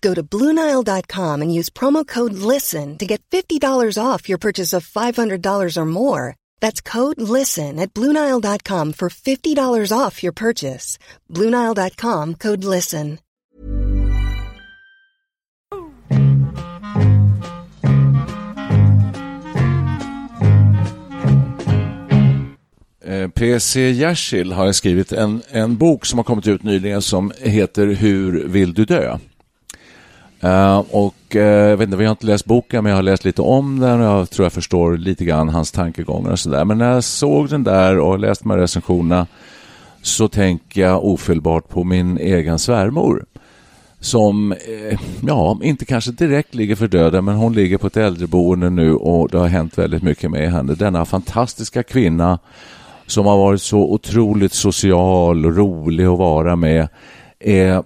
Go to Bluenile.com and use promo code LISTEN to get $50 off your purchase of $500 or more. That's code LISTEN at Bluenile.com for $50 off your purchase. Bluenile.com code LISTEN. Eh, P.C. Jersild har skrivit en, en bok som har kommit ut nyligen som heter Hur vill du dö? Eh, och uh, jag vet inte, vi har inte läst boken men jag har läst lite om den och jag tror jag förstår lite grann hans tankegångar och sådär. Men när jag såg den där och läste de här recensionerna så tänker jag ofelbart på min egen svärmor som, eh, ja, inte kanske direkt ligger för döden, men hon ligger på ett äldreboende nu och det har hänt väldigt mycket med henne. Denna fantastiska kvinna som har varit så otroligt social och rolig att vara med är,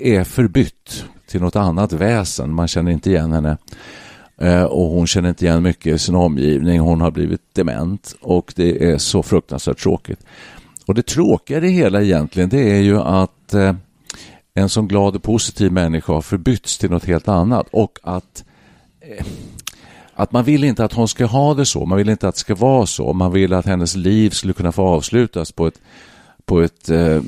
är förbytt till något annat väsen. Man känner inte igen henne. Eh, och hon känner inte igen mycket i sin omgivning. Hon har blivit dement och det är så fruktansvärt tråkigt. Och det tråkiga i det hela egentligen det är ju att eh, en sån glad och positiv människa har förbytts till något helt annat och att eh, att man vill inte att hon ska ha det så, man vill inte att det ska vara så, man vill att hennes liv skulle kunna få avslutas på ett, på ett, eh,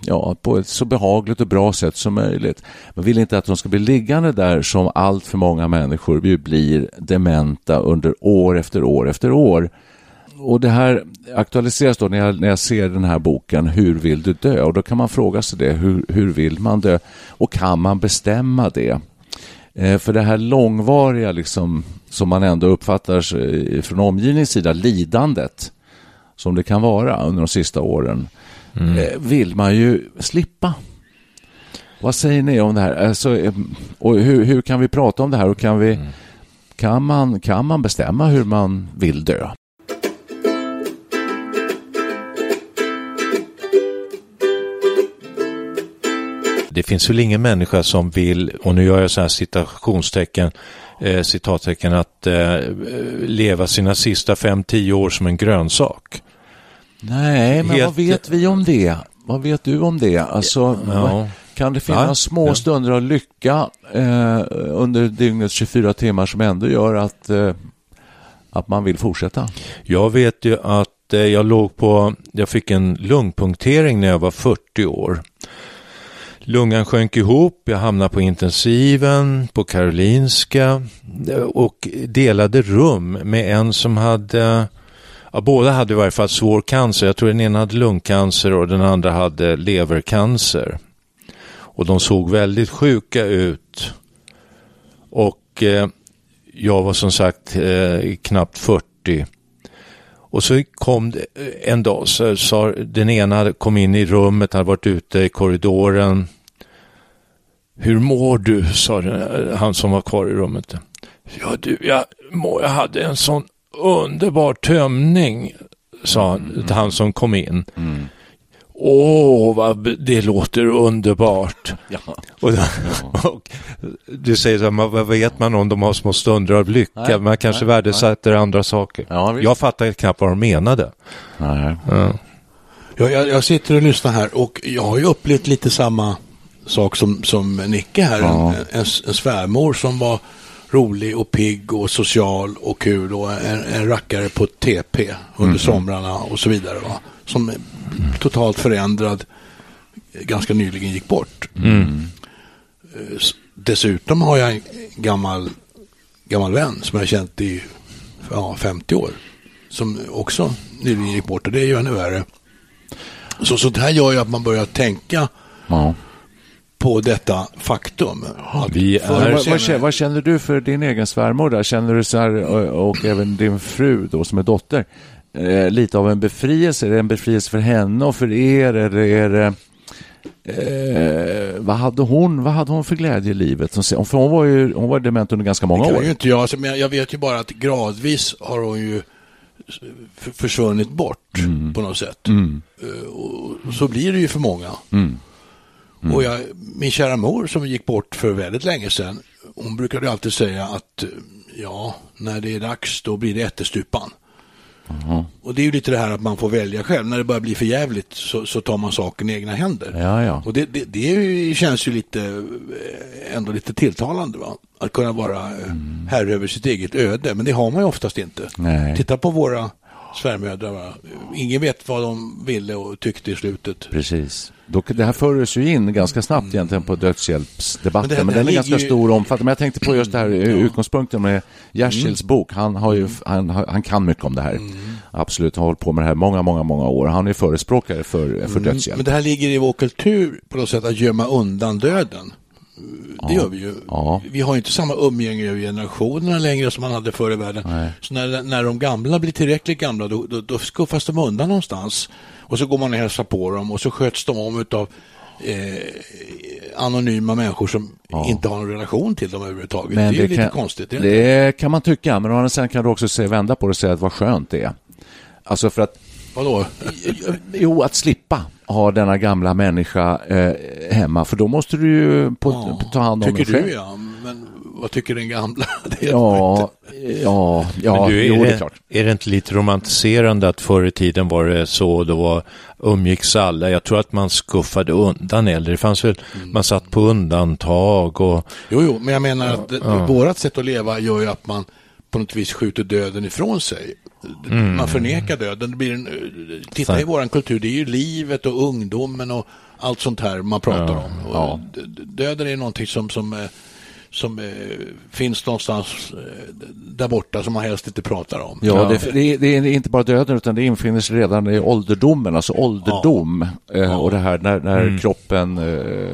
ja, på ett så behagligt och bra sätt som möjligt. Man vill inte att de ska bli liggande där som allt för många människor blir dementa under år efter år efter år. Och det här aktualiseras då när jag, när jag ser den här boken Hur vill du dö? Och då kan man fråga sig det, hur, hur vill man dö? Och kan man bestämma det? Eh, för det här långvariga, liksom, som man ändå uppfattar eh, från omgivningens sida, lidandet som det kan vara under de sista åren, mm. eh, vill man ju slippa. Vad säger ni om det här? Alltså, eh, och hur, hur, kan vi prata om det här och kan, vi, mm. kan, man, kan man bestämma hur man vill dö? Det finns väl ingen människa som vill, och nu gör jag så här citationstecken, eh, citattecken, att eh, leva sina sista fem, tio år som en grönsak. Nej, men Helt... vad vet vi om det? Vad vet du om det? Alltså, ja. Kan det finnas ja, små stunder av lycka eh, under dygnets 24 timmar som ändå gör att, eh, att man vill fortsätta? Jag vet ju att eh, jag låg på, jag fick en lungpunktering när jag var 40 år. Lungan sjönk ihop, jag hamnade på intensiven på Karolinska och delade rum med en som hade, ja, båda hade i varje fall svår cancer. Jag tror den ena hade lungcancer och den andra hade levercancer. Och de såg väldigt sjuka ut. Och eh, jag var som sagt eh, knappt 40. Och så kom det eh, en dag så sa den ena kom in i rummet, hade varit ute i korridoren. Hur mår du? sa den, eh, han som var kvar i rummet. Ja du, jag, mår, jag hade en sån underbar tömning, sa han, mm. han som kom in. Mm. Åh, vad det låter underbart. Ja. Och, och, du säger så här, vad vet man om de har små stunder av lycka? Nej, man kanske nej, värdesätter nej. andra saker. Ja, jag fattar knappt vad de menade. Nej. Ja. Jag, jag, sitter och lyssnar här och jag har ju upplevt lite samma sak som, som Nicke här. Ja. En, en, en svärmor som var rolig och pigg och social och kul och en, en rackare på TP under mm. somrarna och så vidare. Va? Som totalt förändrad ganska nyligen gick bort. Mm. Dessutom har jag en gammal, gammal vän som jag känt i ja, 50 år. Som också nyligen gick bort och det är ju ännu värre. Så sånt här gör ju att man börjar tänka ja. På detta faktum. Vi är- Vad, känner, vad känner du för din egen svärmor? Där? Känner du så här, och, och även din fru då, som är dotter, eh, lite av en befrielse? Är det en befrielse för henne och för er? Eller är det, eh, vad, hade hon, vad hade hon för glädje i livet? För hon var ju hon var dement under ganska många Det kan år. ju inte jag, alltså, men jag vet ju bara att gradvis har hon ju försvunnit bort Mm. på något sätt. Eh, Och så blir det ju för många. Mm. Och jag, min kära mor som gick bort för väldigt länge sedan, hon brukade alltid säga att eh, ja, när det är dags då blir det ättestupan. Och det är ju lite det här att man får välja själv. När det börjar bli för jävligt så, så tar man saken i egna händer. Ja, ja. Och det, det, det känns ju lite, eh, ändå lite tilltalande va? Att kunna vara eh, herre över sitt eget öde. Men det har man ju oftast inte. Nej. Titta på våra svärmödrar. Va? Ingen vet vad de ville och tyckte i slutet. Precis. Då, det här fördes ju in ganska snabbt egentligen på dödshjälpsdebatten, Men men, här- den är ganska ju- stor och omfattande. Men jag tänkte på just det här eh, utgångspunkten med Jersilds bok. Han, har ju, han, han kan mycket om det här. Absolut, har hållit på med det här många, många, många år. Han är förespråkare för, för dödshjälp. Men det här ligger i vår kultur på något sätt att gömma undan döden. Det gör vi ju. Ja. Vi har ju inte samma umgänge över generationerna längre som man hade förr i världen. Nej. Så när, när de gamla blir tillräckligt gamla då, då, då skuffas de undan någonstans. Och så går man och hälsar på dem och så sköts de om av eh, anonyma människor som inte har någon relation till dem överhuvudtaget. det är ju lite kan, konstigt. det Det, kan man tycka, men sidan kan du också se, vända på det och säga att vad skönt det är. Alltså för att, Vadå? jo, att slippa ha denna gamla människa eh, hemma, för då måste du ju på, Ja, ta hand om tycker dig du själv. ja, men vad tycker den gamla? Det Ja, ja, ja, Men du, är, jo, det är klart. är det inte lite romantiserande att förr i tiden var det så, då var, umgicks alla. Jag tror att man skuffade undan äldre. Det fanns väl, man satt på undantag och Jo, jo, men jag menar att det, vårat sätt att leva gör ju att man på något vis skjuter döden ifrån sig. Man förnekar döden. Det blir en, titta i våran kultur, det är ju livet och ungdomen och allt sånt här man pratar om. Och d- Döden är någonting som, som, eh, som eh, finns någonstans eh, där borta som man helst inte pratar om. Ja, Det, det, är, det är inte bara döden utan det infinner sig redan i ålderdomen, alltså ålderdom. Eh, Och det här när, när kroppen eh,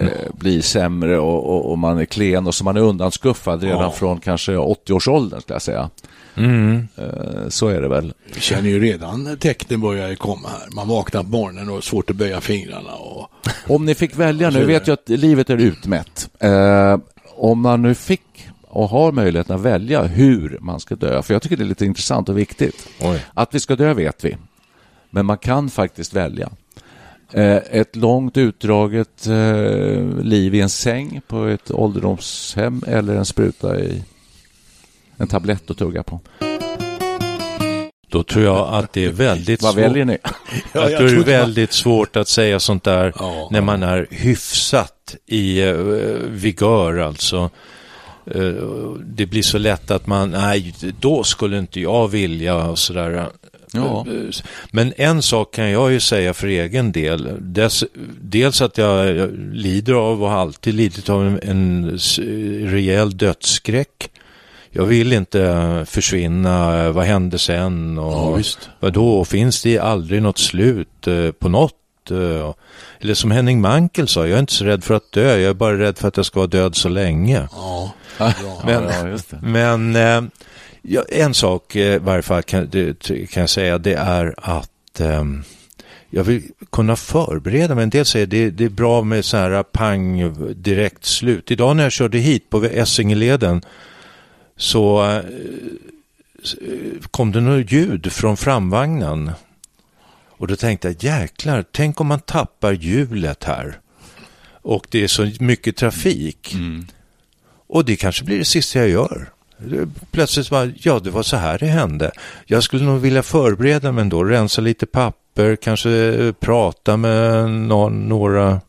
eh, blir sämre och, och, och man är klen och så man är undanskuffad redan Ja. från kanske 80-årsåldern skulle jag säga. Eh, så är det väl. Vi känner ju redan tecknen börjar komma här. Man vaknar på morgonen och har svårt att böja fingrarna. Och... Om ni fick välja, nu vet jag att livet är utmätt. Eh, om man nu fick och har möjligheten att välja hur man ska dö, för jag tycker det är lite intressant och viktigt. Oj. Att vi ska dö vet vi, men man kan faktiskt välja. Eh, ett långt utdraget eh, liv i en säng på ett ålderdomshem eller en spruta i en tablett att tugga på. då tror jag att det är väldigt Vad svårt. väljer ni? Ja, jag tror det är väldigt svårt att säga sånt där Ja. när man är hyfsat i uh, vigör alltså. Eh, det blir så lätt att man, nej, då skulle inte jag vilja och sådär. Ja. Eh, Men en sak kan jag ju säga för egen del. Dels, dels att jag, lider av och har alltid lidit av en, en rejäl dödsskräck. Jag vill inte försvinna, vad hände sen och Ja, vadå, finns det aldrig något slut eh, på något? Eh, Eller som Henning Mankell sa, jag är inte så rädd för att dö, jag är bara rädd för att jag ska vara död så länge. Ja, Men, ja, men eh, ja, en sak eh, i varje fall kan, kan jag säga, det är att eh, jag vill kunna förbereda mig. En del säger det, det är bra med så här pang direkt slut. Idag när jag körde hit på Essingeleden så eh, eh, kom det något ljud från framvagnen. Och då tänkte jag, jäklar, tänk om man tappar hjulet här. Och det är så mycket trafik. Och det kanske blir det sista jag gör. Plötsligt var ja det var så här det hände. Jag skulle nog vilja förbereda mig ändå, rensa lite papper, kanske eh, prata med någon, några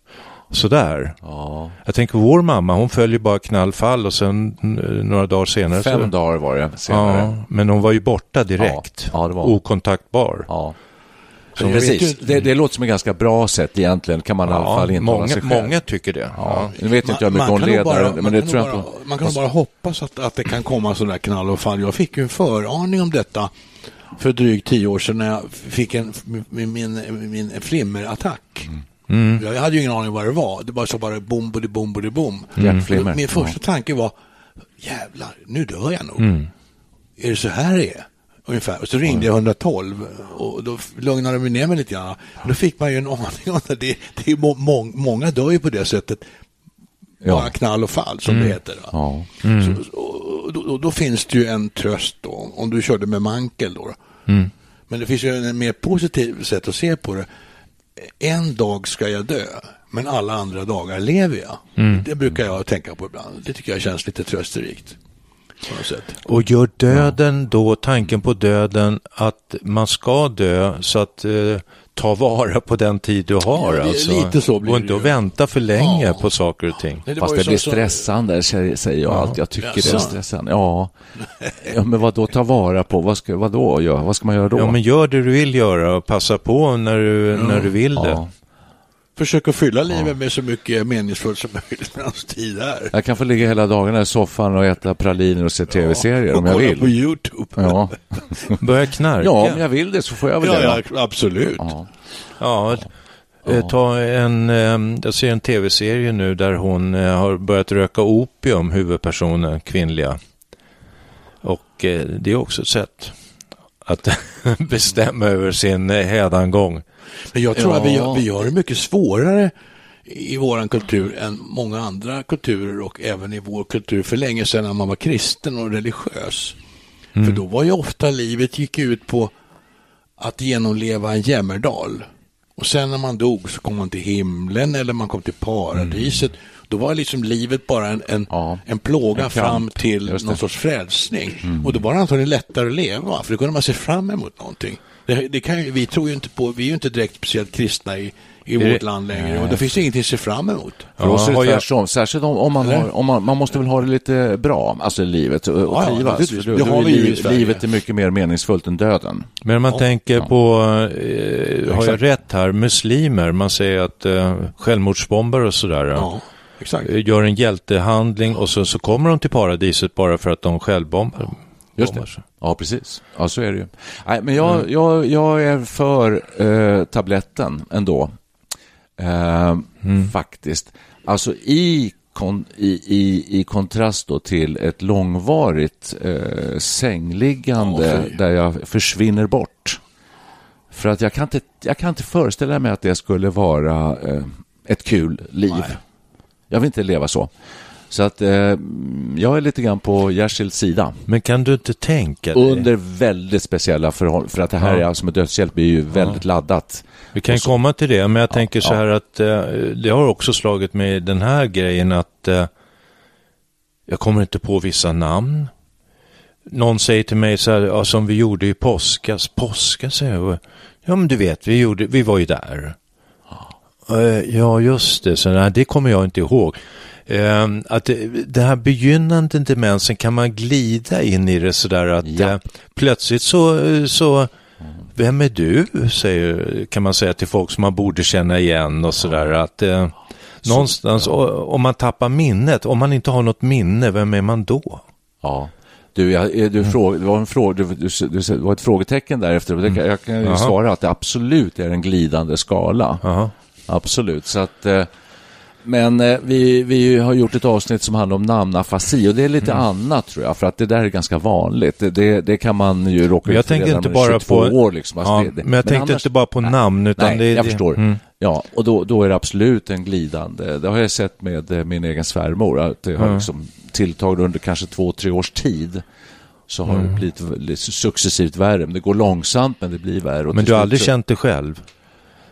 sådär. Ja. Jag tänker vår mamma, hon följer bara knallfall och sen några dagar senare Fem så... dagar var det senare. Ja, men hon var ju borta direkt. Ja, ja, det var. Okontaktbar. Ja. Så Precis, det, det låter som ett ganska bra sätt egentligen, kan man i alla fall intala många, sig själv. många tycker det. Ja. Nu vet inte jag Man- mycket man leder, bara- men man det kan tror jag bara, inte... Man kan bara hoppas att, att det kan komma sådana där knall och fall. Jag fick ju en föraning om detta för drygt tio år sedan när jag fick en, min, min, min flimmerattack. Mm. Jag hade ju ingen aning vad det var. Det var så bara bom, bodi, bom, bodi, bom. Hjärtflimmer. Min första tanke var, jävlar, nu dör jag nog. Mm. Är det så här det är? Ungefär. Och så ringde jag 112 och då lugnade de ner mig lite grann. Då fick man ju en aning om det, det är må, må, många dör ju på det sättet. Ja. Bara knall och fall som det heter. Va? Ja. Så, och, då, då, då finns det ju en tröst då, om du körde med mankel då. Men det finns ju en mer positiv sätt att se på det. En dag ska jag dö, men alla andra dagar lever jag. Det brukar jag tänka på ibland. Det tycker jag känns lite trösterikt. Och gör döden då, tanken på döden, att man ska dö så att eh, ta vara på den tid du har. Ja, det- alltså. lite så blir och det inte att vänta för länge Ja. på saker och ting. Nej, Fast var ju det så- blir så- stressande, säger säger jag alltid. Jag tycker det är Jaså? stressande. Ja. ja, men vad då ta vara på? Vad ska, vad då göra? Vad ska man göra då? Ja, men gör det du vill göra och passa på när du, när du vill det. Ja. Försök att fylla livet med så mycket meningsfullt som möjligt medan tid är. Jag kan få ligga hela dagarna i soffan och äta praliner och se tv-serier och om jag kolla på vill. YouTube. Ja. Börja knarka. ja, om jag vill det så får jag väl Ja, det. ja, absolut. Ja. Ja, eh, ta en, eh, jag ser en tv-serie nu där hon eh, har börjat röka opium, huvudpersonen, kvinnliga. Och eh, det är också ett sätt att bestämma över sin hädangång. Men jag tror Ja. att vi gör, vi gör det mycket svårare i vår kultur än många andra kulturer och även i vår kultur för länge sedan när man var kristen och religiös. För då var ju ofta livet gick ut på att genomleva en jämmerdal. Och sen när man dog så kom man till himlen eller man kom till paradiset. Då var liksom livet bara en, en, Ja. en plåga En fram till någon sorts frälsning. Och då var det antagligen lättare att leva, för då kunde man se fram emot någonting. Det, det kan vi tror ju inte på, vi är ju inte direkt speciellt kristna i, i det- vårt land längre och det finns ingenting att se fram emot. För oss är har det tvärtom, särskilt om, om, man Eller? har, om man, man måste väl ha det lite bra, alltså i livet och, och Ja, ja, trivas. naturligtvis. För Det då- har då är vi ju i Sverige. Livet är mycket mer meningsfullt än döden. Men om man tänker på, eh, har jag rätt här, muslimer, man säger att eh, självmordsbombare och sådär. Ja, exakt. eh, Gör en hjältehandling och så, så kommer de till paradiset bara för att de självbombar. Just det. Ja, precis. Ja, så är det ju. Nej, men jag, jag, jag är för eh, tabletten ändå. Eh, Faktiskt. Alltså i, kon, i, i, i kontrast då till ett långvarigt eh, sängliggande fy. där jag försvinner bort. För att jag kan inte, jag kan inte föreställa mig att det skulle vara eh, ett kul liv. Nej. Jag vill inte leva så. Så att eh, jag är lite grann på Jersils sida. Men kan du inte tänka dig? Under väldigt speciella förhållanden. För att det här Ja. är alltså med dödshjälp blir ju väldigt laddat. Vi kan så- komma till det, men jag tänker så ja. här att eh, det har också slagit mig den här grejen att eh, jag kommer inte på vissa namn. Någon säger till mig så här, ja, som vi gjorde i påskas. Påskas, säger jag. Ja, men du vet, vi, gjorde, vi var ju där. Eh, Ja, just det. Så, nej, det kommer jag inte ihåg. Eh, att det, den här begynnande demensen kan man glida in i det sådär att Ja. eh, plötsligt så, så vem är du? Säger, kan man säga till folk som man borde känna igen och sådär. Att, eh, någonstans, o- om man tappar minnet, om man inte har något minne, vem är man då? Ja. Du, jag, eh, du Mm. fråg, det, var en fråga, du, du, det var ett frågetecken där efter. och Det, kan- jag kan ju Mm. Svara att det absolut är en glidande skala. Jaha. Absolut. Så att, eh, men eh, vi, vi har gjort ett avsnitt som handlar om namnafasi och det är lite Mm. annat tror jag, för att det där är ganska vanligt. Det, det, kan man ju råka Men ut för redan inte bara 22 på- år. Liksom. Alltså Ja, det, det, men jag tänkte inte bara på namn, utan nej, det- jag det- förstår. mm. Ja, och då, då är det absolut en glidande. Det har jag sett med eh, min egen svärmor, att det har Mm. liksom tilltagit under kanske två, tre års tid. Så har Mm. det blivit successivt värre. Men det går långsamt, men det blir värre. Men du har aldrig så- känt det själv?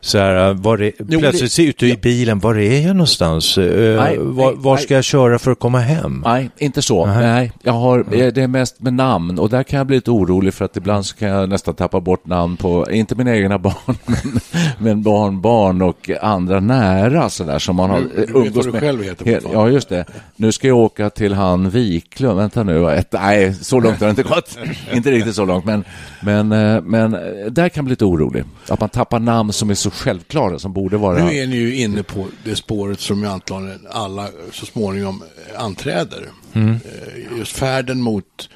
Så här, var är, Jo, plötsligt det- ser ute i bilen, var är jag någonstans? Eh, Nej, var, nej, var nej. ska jag köra för att komma hem? Nej, inte så. Nej. Nej, jag har, eh, det är mest med namn och där kan jag bli lite orolig för att ibland så kan jag nästan tappa bort namn på, inte mina egna barn, men, men barn, barn och andra nära sådär som man har Du- du umgås du med. själv heter. Ja, just det. Nu ska jag åka till han Wiklund, vänta nu, ett, nej, så långt har det inte gått. inte riktigt så långt, men, men, eh, men eh, där kan jag bli lite orolig. Att man tappar namn som är så självklara, som borde vara... Nu är ni ju inne på det spåret som ju antagligen alla så småningom eh, anträder. Mm. Eh, Just färden mot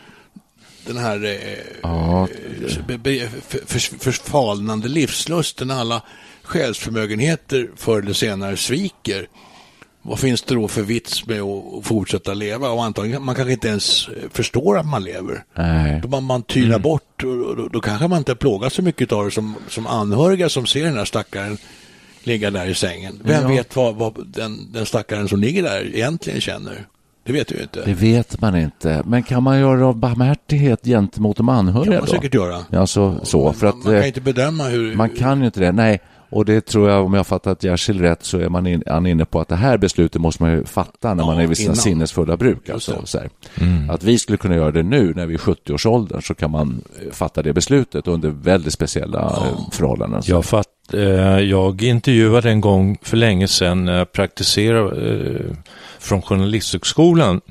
den här eh, Ja. eh, be- be- för- för- förfalnande livslusten. Alla själsförmögenheter förr eller senare sviker, vad finns det då för vits med att fortsätta leva? Och antagligen man kanske inte ens förstår att man lever. Nej. Då man, man tynar mm. bort och då, då, kanske man inte plågas så mycket av det som, som anhöriga som ser den här stackaren ligga där i sängen. Vem ja. vet vad, vad den, den stackaren som ligger där egentligen känner? Det vet vi inte. Det vet man inte. Men kan man göra av barmhärtighet gentemot de anhöriga? Det kan man säkert göra. Ja, så, så. För man, att, man kan eh, inte bedöma hur... Man kan ju inte det. Nej, och det tror jag, om jag fattat Jersild rätt, så är man in, han inne på att det här beslutet måste man ju fatta när ja, man är vid sina sinnesfulla bruk. Alltså, så mm. Att vi skulle kunna göra det nu när vi är 70-årsåldern så kan man eh, fatta det beslutet under väldigt speciella ja. Eh, förhållanden. Jag, fatt, eh, jag intervjuade en gång för länge sedan jag praktiserade eh, från Journalisthögskolan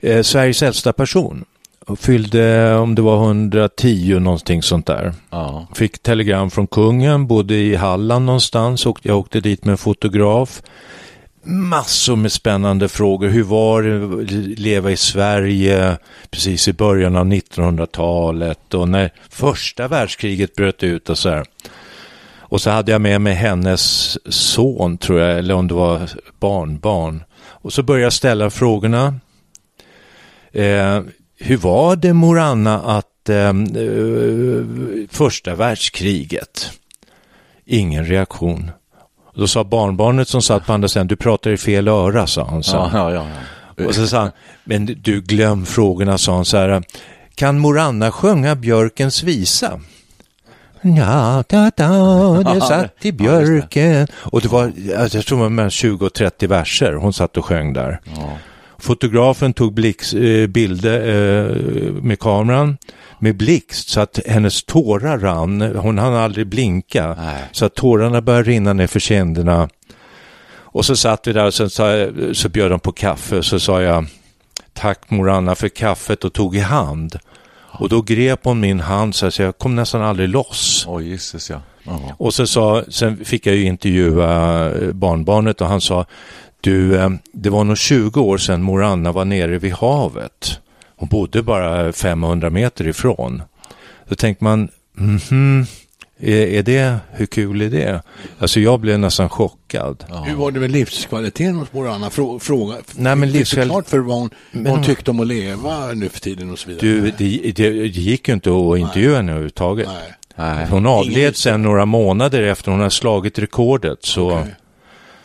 eh, Sveriges äldsta person och fyllde, om det var 110 någonting sånt där. Ja. Fick telegram från kungen, bodde i Halland någonstans och jag åkte dit med en fotograf. Massor med spännande frågor. Hur var det att leva i Sverige precis i början av 1900-talet och när första världskriget bröt ut och så här. Och så hade jag med mig hennes son, tror jag, eller om det var barnbarn. Och så började jag ställa frågorna. Eh, hur var det mor Anna att eh, första världskriget? Ingen reaktion. Då sa barnbarnet som satt på andra sidan, du pratar i fel öra, sa han. Så. Ja, ja, ja. Och så sa han, men du glöm frågorna, sa han så här, kan mor Anna sjunga Björkens visa? Ja, da, da, det satt i björken. Och det var, alltså, jag tror det var mellan 20 och 30 verser hon satt och sjöng där. Ja. Fotografen tog blix, eh, bilder eh, med kameran med blixt så att hennes tårar rann. Hon hann aldrig blinka. Nej. Så att tårarna började rinna ner för kinderna. Och så satt vi där och sen så, så bjöd de på kaffe. Så sa jag tack mor Anna för kaffet och tog i hand. Och då grep hon min hand så att jag kom nästan aldrig loss. Oh, Jesus, ja. Och så sa, sen fick jag ju intervjua eh, barnbarnet och han sa du, eh, det var nog 20 år sedan mor Anna var nere vid havet. Hon bodde bara 500 meter ifrån. Då tänkte man, mm -hmm, är, är, det, hur kul är det? Alltså jag blev nästan chockad. Ja. Hur var det med livskvaliteten hos mor Anna? Fråga, Nej, men livskvalitet... klart för vad hon, men... vad hon tyckte om att leva nu för tiden och så vidare? Du, det, det, det gick ju inte att intervjua henne överhuvudtaget. Nej. Hon avled sen några månader efter hon hade slagit rekordet. Så okay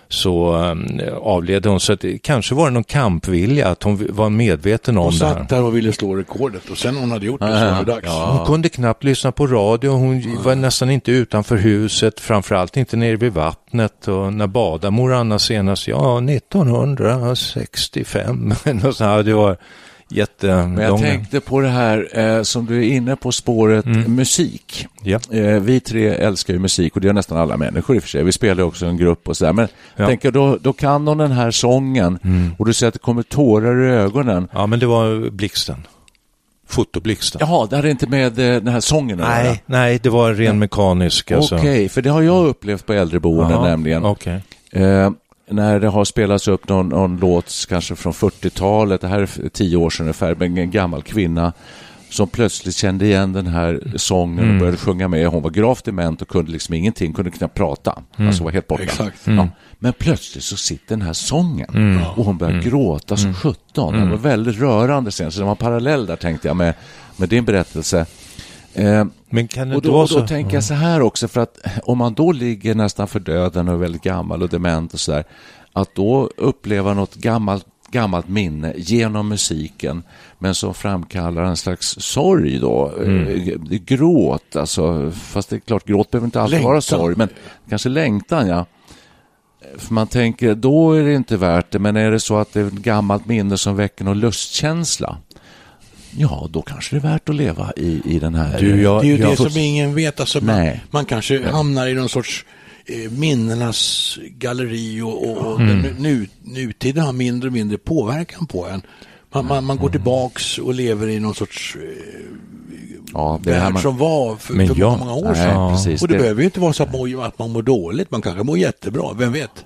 så um, avled hon. Så att det, kanske var det någon kampvilja, att hon var medveten om hon det här. Hon satt där och ville slå rekordet och sen hon hade gjort det så var det dags. Ja. Hon kunde knappt lyssna på radio, hon ja. var nästan inte utanför huset, framförallt inte nere vid vattnet. Och när badade mor Anna senast? Ja, 1965. det var jättelånga. Men jag tänkte på det här eh, som du är inne på spåret mm. musik. Ja. Eh, vi tre älskar ju musik och det gör nästan alla människor i och för sig. Vi spelar också en grupp och sådär. Men ja. tänker, då, då kan de den här sången mm. och du säger att det kommer tårar i ögonen. Ja, men det var blixten. Fotoblixten. Jaha, det hade inte med eh, den här sången Nej, eller? nej det var ren mekanisk. Alltså. Okej, okay, för det har jag upplevt på äldreboenden nämligen. Okay. Eh, när det har spelats upp någon, någon låt, kanske från 40-talet, det här är tio år sedan ungefär, med en gammal kvinna som plötsligt kände igen den här sången mm. och började sjunga med. Hon var gravt dement och kunde liksom ingenting, kunde knappt prata. Mm. Alltså var helt borta. Exakt. Mm. Ja. Men plötsligt så sitter den här sången mm. och hon börjar mm. gråta som mm. sjutton. Det var väldigt rörande sen, så det var en parallell där tänkte jag med, med din berättelse. Eh, men kan det och då, vara så? då tänker jag så här också, för att om man då ligger nästan för döden och är väldigt gammal och dement och så där, att då uppleva något gammalt, gammalt minne genom musiken, men som framkallar en slags sorg då, mm. Eh, gråt, alltså, fast det är klart, gråt behöver inte alltid längtan. vara sorg, men kanske längtan, ja. För man tänker, då är det inte värt det, men är det så att det är ett gammalt minne som väcker någon lustkänsla, ja, då kanske det är värt att leva i, i den här... Du, jag, det är ju det som ingen vet. Alltså, man, man, kanske hamnar i någon sorts eh, minnenas galleri och, och mm. den nu, nutiden har mindre och mindre påverkan på en. Man, man, man går mm. tillbaks och lever i någon sorts eh, ja, det värld man... som var för, för ja, många år sedan. Precis, och det, det, behöver ju inte vara så att man, att man mår dåligt, man kanske mår jättebra, vem vet?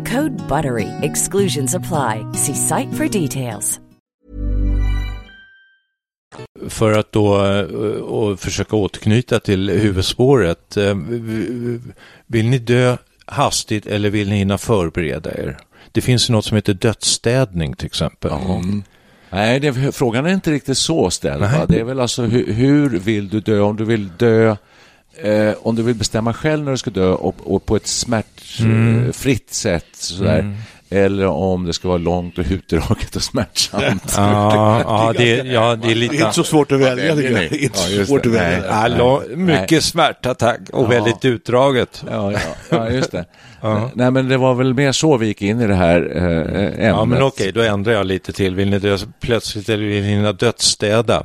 Code BUTTERY. Exclusions apply. See site for details. För att då eh, och försöka återknyta till huvudspåret. eh, Vill ni dö hastigt eller vill ni hinna förbereda er? Det finns något som heter dödsstädning till exempel. Nej, det, frågan är inte riktigt så ställd. Det är väl alltså hur, hur vill du dö? Om du vill dö eh, om du vill bestämma själv när du ska dö och, och på ett smärtfritt sätt sådär. Eller om det ska vara långt och utdraget och smärtsamt. Ja, ja, det, ja, det är Det lite... är inte så svårt att välja, nej. Det är inte Ja, så svårt det. att välja. Nej. Ja, lång, mycket smärtattack och väldigt utdraget. Ja, ja, ja, just det. Nej, men det var väl mer så vi gick in i det här eh, ämnet. Ja, men okej, då ändrar jag lite till. Vill ni dö plötsligt eller vill ni hinna dödsstäda?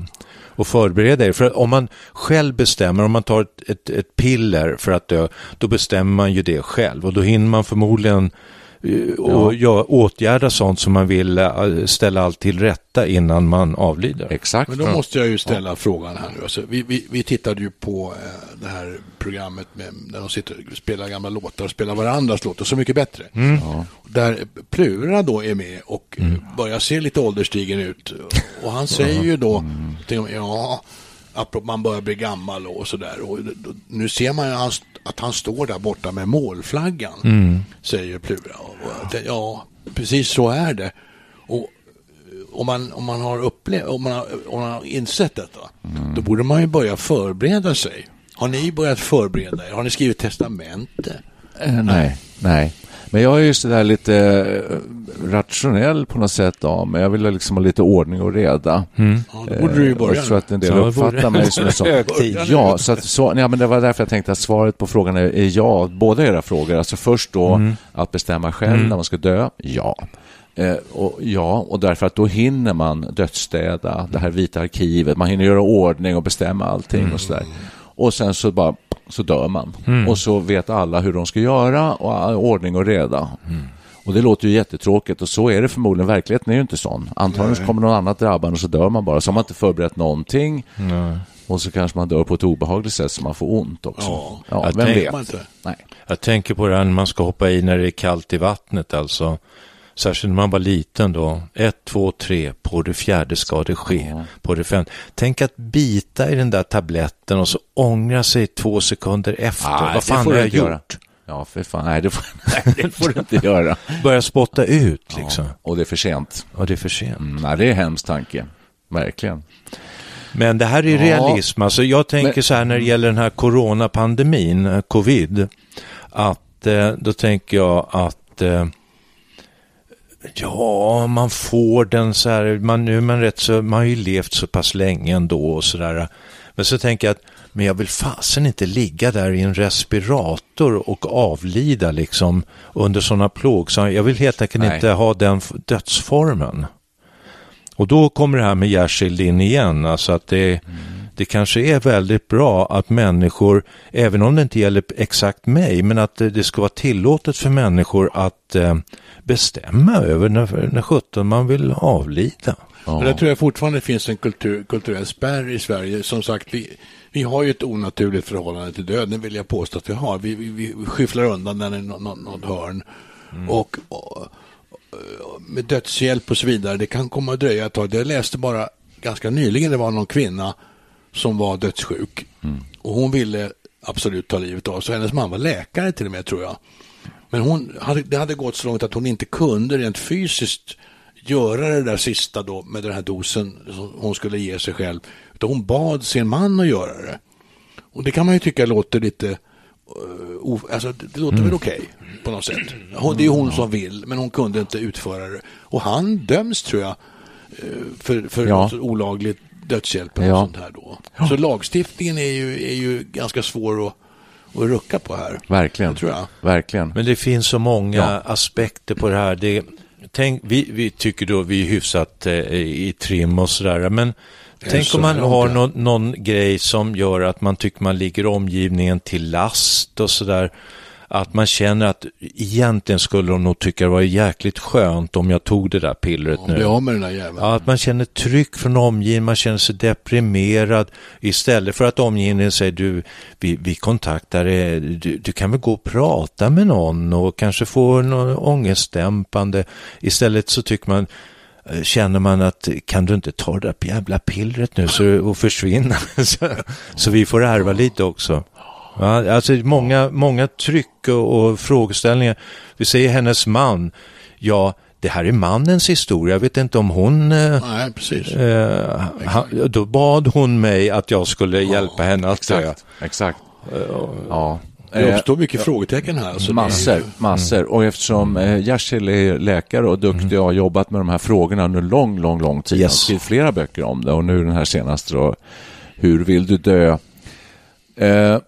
Och förbereda er. För om man själv bestämmer, om man tar ett, ett, ett piller för att dö, då bestämmer man ju det själv. Och då hinner man förmodligen och ja. åtgärda sånt som man vill eh, ställa allt till rätta innan man avlider. Exakt. Men då måste jag ju ställa frågan här nu. Alltså, vi, vi, vi tittade ju på eh, det här programmet med, där de sitter och spelar gamla låtar och spelar varandras låtar Så mycket bättre. Där Plura då är med och börjar se lite ålderstigen ut. Och han säger ju då, med, ja, man börjar bli gammal och sådär. Och nu ser man ju att han står där borta med målflaggan, säger Plura. Och, ja, precis så är det. Och om man, om man har upplevt, om man har, om man har insett detta, då borde man ju börja förbereda sig. Har ni börjat förbereda er? Har ni skrivit testamente? Eh, nej, nej. Men jag är ju sådär lite eh, rationell på något sätt av mig. Jag vill ha liksom ha lite ordning och reda. Ja, då borde du ju Eh, börja. och så att en del Så det uppfattar mig som en sån. Ja, så att, så, ja, men det var därför jag tänkte att svaret på frågan är, är ja. Båda era frågor. Alltså först då Mm. att bestämma själv när man ska dö. Ja. Eh, och, ja, och därför att då hinner man dödsstäda det här vita arkivet. Man hinner göra ordning och bestämma allting Mm. och sådär. Och sen så bara så dör man. Mm. Och så vet alla hur de ska göra och ordning och reda. Mm. Och det låter ju jättetråkigt och så är det förmodligen. Verkligheten är ju inte sån. Antagligen så kommer någon annat drabba en och så dör man bara. Så har man inte förberett någonting. Och så kanske man dör på ett obehagligt sätt så man får ont också. Ja. Ja, Jag vem tänker- vet? Man inte. Nej. Jag tänker på det här när man ska hoppa i när det är kallt i vattnet alltså. Särskilt när man var liten då. Ett, två, tre, på det fjärde ska det ske. På det femte. Tänk att bita i den där tabletten och så ångra sig två sekunder efter. Nej, Vad fan får har jag gjort? göra. Ja, för fan. Nej, det får, nej, det får du inte göra. Börja spotta ut liksom. Ja, och det är för sent. Och det är för sent. Mm, nej, det är en hemsk tanke. Verkligen. Men det här är Ja. realism. Alltså jag tänker Men- så här när det gäller den här coronapandemin, eh, covid, att eh, då tänker jag att eh, ja, man får den så här, man, nu är man rätt så, man har ju levt så pass länge ändå och så där. Men så tänker jag att, men jag vill fasen inte ligga där i en respirator och avlida liksom under sådana plågsamma, jag vill helt enkelt Nej. inte ha den dödsformen. Och då kommer det här med Jersild in igen, alltså att det, det kanske är väldigt bra att människor, även om det inte gäller exakt mig, men att det ska vara tillåtet för människor att eh, bestämma över när, när 17 man vill avlida. Ja. Men där tror jag fortfarande finns en kultur, kulturell spärr i Sverige. Som sagt, vi, vi har ju ett onaturligt förhållande till döden, vill jag påstå att vi har. Vi, vi, vi skyfflar undan den i något, något hörn. Mm. Och, och, med dödshjälp och så vidare, det kan komma att dröja ett tag. Jag läste bara ganska nyligen, det var någon kvinna som var dödssjuk. Mm. Och hon ville absolut ta livet av sig. Hennes man var läkare till och med, tror jag. Men hon hade, det hade gått så långt att hon inte kunde rent fysiskt göra det där sista då med den här dosen som hon skulle ge sig själv. Utan hon bad sin man att göra det. Och det kan man ju tycka låter lite, uh, alltså det låter mm. väl okej okay, på något sätt. Det är hon som vill, men hon kunde inte utföra det. Och han döms tror jag uh, för, för ja. olagligt dödshjälp och ja. sånt här då. Så lagstiftningen är ju, är ju ganska svår att att rucka på här. Verkligen. tror jag. Verkligen. Men det finns så många ja. aspekter på det här. Det, tänk, vi, vi tycker då vi är hyfsat eh, i trim och sådär, men Tänk om man har någon, någon, grej som gör att man tycker man ligger omgivningen till last och sådär att man känner att egentligen skulle de nog tycka det var jäkligt skönt om jag tog det där pillret nu. Ja, med den där jäveln. Ja, att man känner tryck från omgivningen, man känner sig deprimerad istället för att omgivningen säger du, vi, vi kontaktar dig, du, du kan väl gå och prata med någon och kanske få någon ångestdämpande. Istället så tycker man eh, känner man att kan du inte ta det där jävla pillret nu så, och försvinna så, så vi får ärva lite också. Ja, alltså många, många tryck och, och frågeställningar. Vi säger hennes man. Ja, det här är mannens historia. Jag vet inte om hon... Eh, Nej, precis. Eh, han, då bad hon mig att jag skulle hjälpa henne att dö. Exakt. exakt. Uh, ja. Det uppstår mycket uh, frågetecken här. Alltså massor, massor. Mm. Och eftersom eh, Jersil är läkare och duktig mm. och har jobbat med de här frågorna under lång, lång, lång tid. Yes. Han skrivit flera böcker om det och nu den här senaste då, Hur vill du dö? Eh,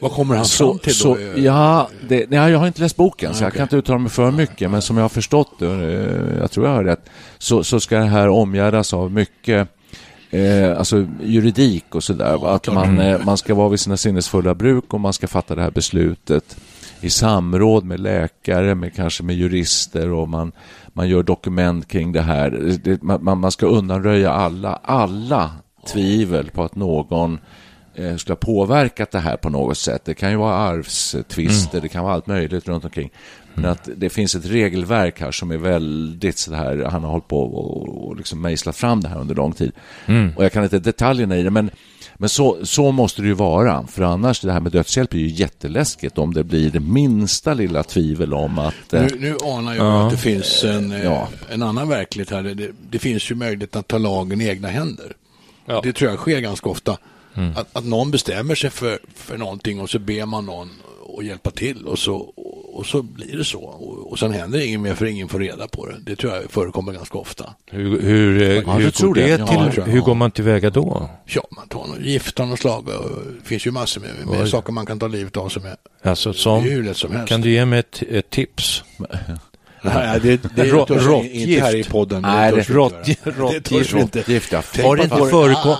vad kommer han så, fram till så, då? Ja, det, nej, jag har inte läst boken, så jag kan inte uttala mig för mycket. Men som jag har förstått det, eh, jag tror jag har rätt, så, så ska det här omgärdas av mycket eh, alltså juridik och sådär. Ja, att man, eh, man ska vara vid sina sinnesfulla bruk och man ska fatta det här beslutet i samråd med läkare, med kanske med jurister och man, man gör dokument kring det här. Det, man, man ska undanröja alla, alla tvivel på att någon skulle ha påverkat det här på något sätt. Det kan ju vara arvstvister, mm. det kan vara allt möjligt runt omkring. Men mm. att det finns ett regelverk här som är väldigt så här, han har hållit på och, och liksom mejslat fram det här under lång tid. Mm. Och jag kan inte detaljerna i det, men, men så, så måste det ju vara. För annars, det här med dödshjälp är ju jätteläskigt om det blir det minsta lilla tvivel om att... Nu, eh, nu anar jag ja. att det finns en, eh, ja. en annan verklighet här. Det, det finns ju möjlighet att ta lagen i egna händer. Ja. Det tror jag sker ganska ofta. Mm. Att, att någon bestämmer sig för, för någonting och så ber man någon att hjälpa till och så, och så blir det så. Och, och sen händer inget mer för ingen får reda på det. Det tror jag förekommer ganska ofta. Hur, hur, eh, ja, hur, går, det till, ja, hur går man tillväga då? Ja, man tar någon gift av något slag. Det finns ju massor med, med saker man kan ta livet av sig med. Alltså, som, det är hur lätt som helst. Kan du ge mig ett, ett tips? Nej, det, det är Rott, inte här i podden. Nej, det, råttgift. råttgift. Har det inte förekommit?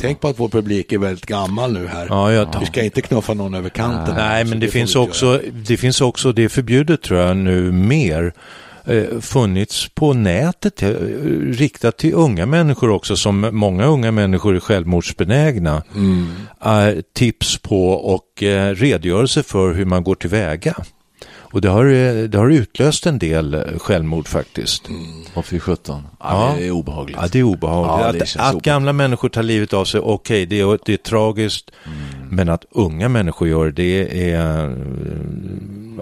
Tänk på att vår publik är väldigt gammal nu här. Ja, jag Vi ska inte knuffa någon över kanten. Nej, här, men det, det finns också, det finns också, det är förbjudet tror jag nu mer eh, funnits på nätet eh, riktat till unga människor också som många unga människor är självmordsbenägna. Mm. Eh, tips på och redogörelse för hur man går tillväga. Och det har, det har utlöst en del eh, självmord faktiskt. Mm. Och fy sjutton. Ja, det är obehagligt. Ja, det är obehagligt. Ja, det att, att gamla människor tar livet av sig, okej, okay, det, är, det är tragiskt. Mm. Men att unga människor gör det är,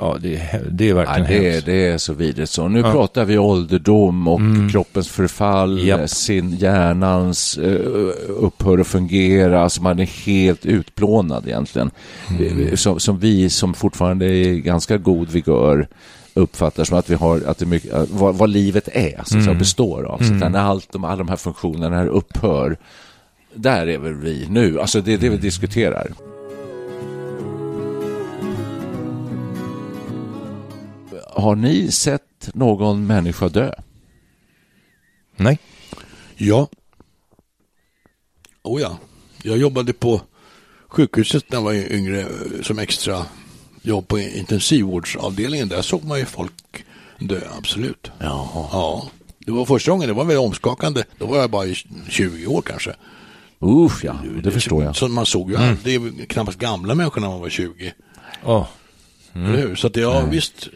ja, det, det är verkligen ja, det, är, det är så vidrigt så. Nu ja. pratar vi ålderdom och mm. kroppens förfall, yep. sin hjärnans uh, upphör att fungera. Alltså man är helt utplånad egentligen. Mm. Som, som vi som fortfarande är ganska god vigör uppfattar som att vi har, att det mycket, vad, vad livet är, så mm. består av. Så mm. när allt de, alla de här funktionerna här upphör, där är väl vi nu. Alltså det är det vi diskuterar. Har ni sett någon människa dö? Nej. Ja. Oh ja, Jag jobbade på sjukhuset när jag var yngre eh, som extra jobb på intensivvårdsavdelningen. Där såg man ju folk dö, absolut. Jaha. Ja, det var första gången, det var väldigt omskakande. Då var jag bara i 20 år kanske. Uff ja, det förstår jag. Så man såg ju aldrig, knappast gamla människor när man var 20. Ja. Eller hur? Så att ja, visst.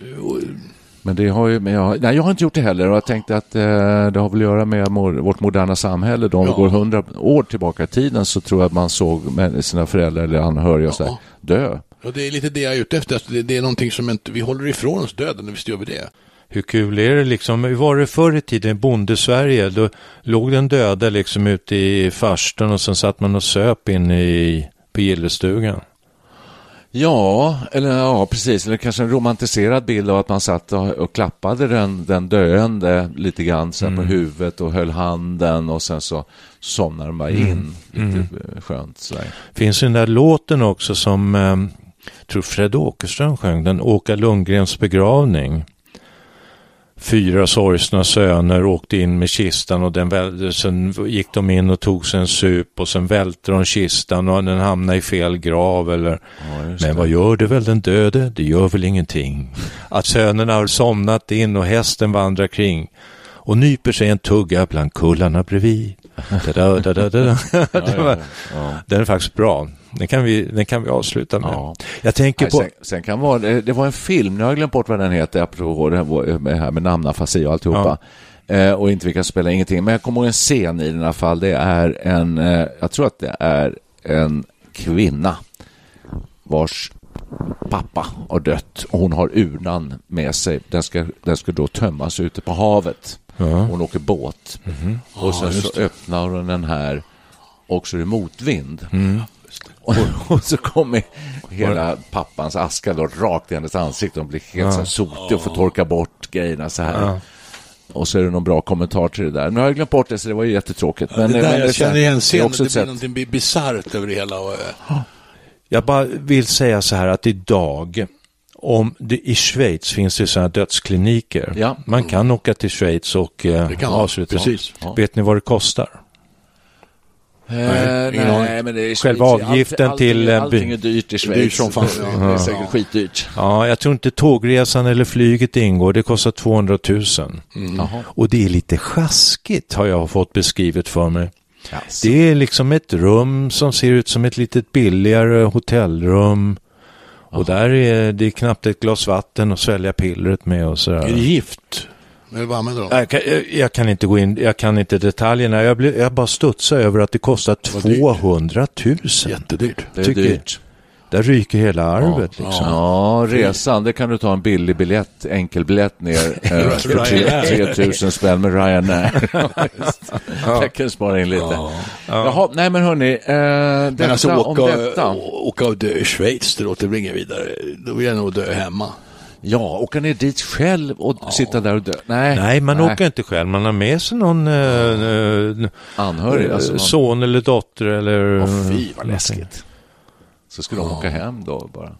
Men det har ju, men jag, nej, jag har inte gjort det heller och jag tänkte att eh, det har väl att göra med mor, vårt moderna samhälle. Då om vi Ja. går hundra år tillbaka i tiden så tror jag att man såg sina föräldrar eller anhöriga och så där, Ja. dö. Och det är lite det jag är ute efter. Alltså, det, det är någonting som inte, vi håller ifrån oss döden, visst gör vi det. Hur kul är det liksom? Hur var det förr i tiden i bondesverige? Då låg den döda liksom ute i farstun och sen satt man och söp inne i, på gillestugan. Ja, eller ja, precis. Eller kanske en romantiserad bild av att man satt och, och klappade den, den döende lite grann så här på huvudet och höll handen och sen så somnade de bara in. Lite eh, skönt sådär. Finns ju den där låten också som, eh, tror Fred Åkerström sjöng, den Åka Lundgrens begravning. Fyra sorgsna söner åkte in med kistan och den sen gick de in och tog sig en sup och sen välte de kistan och den hamnade i fel grav eller Ja, Men vad gör det väl den döde? Det gör väl ingenting. Att sönerna har somnat in och hästen vandrar kring och nyper sig en tugga bland kullarna bredvid. Da, da, da, da, ja. Den är faktiskt bra. Den kan vi, den kan vi avsluta med. Ja. Jag tänker Nej, på... sen, sen kan vara, det, var en film, nu har jag glömt bort vad den heter, apropå det här med, här namnafasi och alltihopa. Eh, och inte vilka spelar ingenting. Men jag kommer ihåg en scen i den alla fall. Det är en, eh, jag tror att det är en kvinna vars pappa har dött och hon har urnan med sig. Den ska, den ska då tömmas ute på havet. Hon åker båt. Och sen så öppnar hon den här och så är det motvind. Och, och så kommer hela pappans aska då rakt i hennes ansikte. Hon blir helt så här sotig och får torka bort grejerna så här. Och så är det någon bra kommentar till det där. Nu har jag glömt bort det så det var ju jättetråkigt. Men, det där, men jag så här- känner igen det scenen, också det blir sätt. någonting bi- bisarrt över det hela. Och, eh, Jag bara vill säga så här att idag, om det, i Schweiz finns det sådana dödskliniker. Ja. Man kan åka till Schweiz och eh, avsluta. precis. Ja. Vet ni vad det kostar? Eh, Nej, nej, men det är Själva avgiften allting, till, eh, Allting är dyrt i Schweiz. Dyrt som fan. Det är säkert skitdyrt. Ja, jag tror inte tågresan eller flyget ingår. Det kostar 200 000. Jaha. Och det är lite sjaskigt har jag fått beskrivet för mig. Jaså. Det är liksom ett rum som ser ut som ett litet billigare hotellrum. Och där är det knappt ett glas vatten att svälja pillret med och sådär. Är det gift? Eller vad använder de? Jag kan, jag, jag kan inte gå in, jag kan inte detaljerna. Jag, blir, jag bara studsar över att det kostar Vad dyrt. 200 000. Jättedyrt. Det är dyrt. Där ryker hela arvet liksom. Ja, resan, det kan du ta en billig biljett, enkelbiljett ner eh, för tre- 3000 spänn med Ryanair. Ja. Jag kan spara in lite. Jaha, nej men hörni, eh, detta Men alltså om åka, detta. åka och dö i Schweiz, det låter väl inget vidare. Då vill jag nog dö hemma. Ja, åka ner dit själv och sitta där och dö. Nej, Nej, man åker inte själv. Man har med sig någon eh, eh, Anhörig, alltså. någon- son eller dotter eller... Åh fy vad läskigt. Så skulle de åka hem då bara.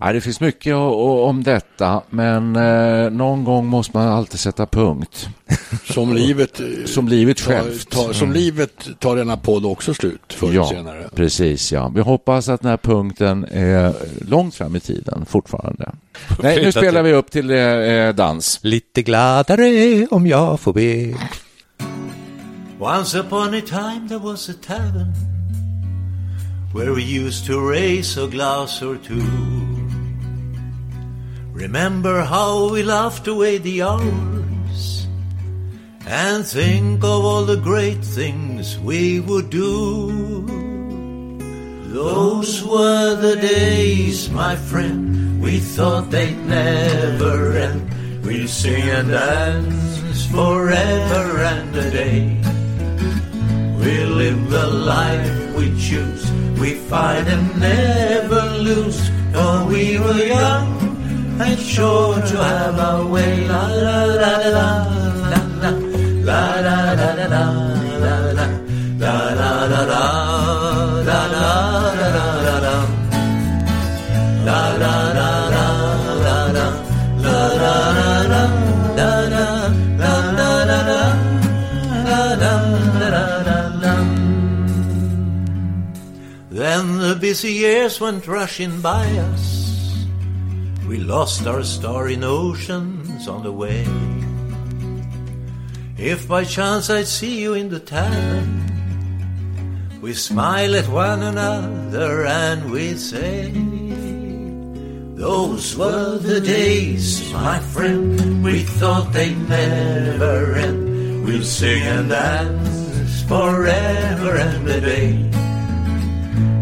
Nej, det finns mycket om detta, men eh, någon gång måste man alltid sätta punkt. Som livet... eh, Som livet tar, som livet tar denna podd också slut förr Ja, senare. precis ja. Vi hoppas att den här punkten är långt fram i tiden fortfarande. Nej, nu spelar vi upp till eh, dans. Lite gladare om jag får be. Once upon a time there was a tavern where we used to raise a glass or two. Remember how we laughed away the hours and think of all the great things we would do. Those were the days, my friend, we thought they'd never end. We'd sing and dance forever and a day. We live the life we choose. We fight and never lose. For we were young and sure to have our way. La la la la la la la la la la la la la la la la la la busy years went rushing by us. We lost our star in oceans on the way. If by chance I'd see you in the tavern, we smile at one another and we say, Those were the days, my friend, we thought they'd never end. We'll sing and dance forever and a day.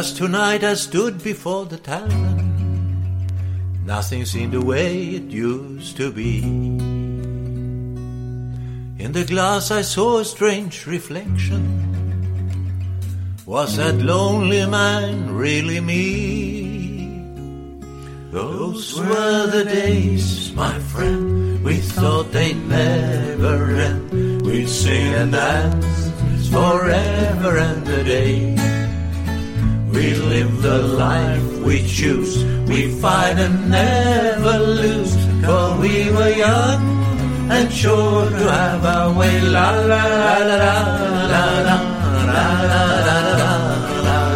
Just tonight I stood before the tavern. Nothing seemed the way it used to be. In the glass I saw a strange reflection. Was that lonely man really me? Those were the days, my friend, we thought they'd never end. We'd sing and dance forever and a day. We live the life we choose. We fight and never lose. For we were young and sure to have our way. La la la la la la la la la la la la la la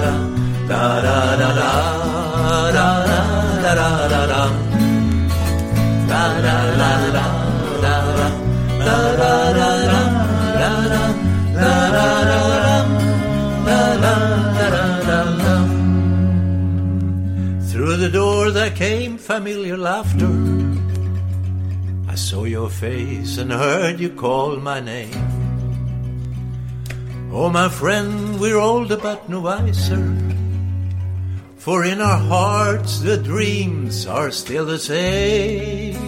la la Through familiar laughter. I saw your face and heard you call my name. Oh, my friend, we're older but no wiser. For in our hearts the dreams are still the same.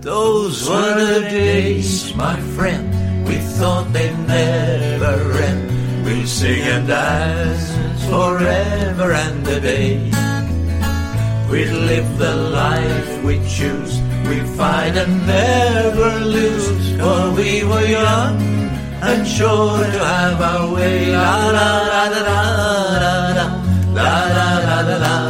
Those were the days, my friend, we thought they'd never end. We'll sing and dance forever and a day. We live the life we choose. We fight and never lose. For we were young and sure to have our way. La la la la la la la la la la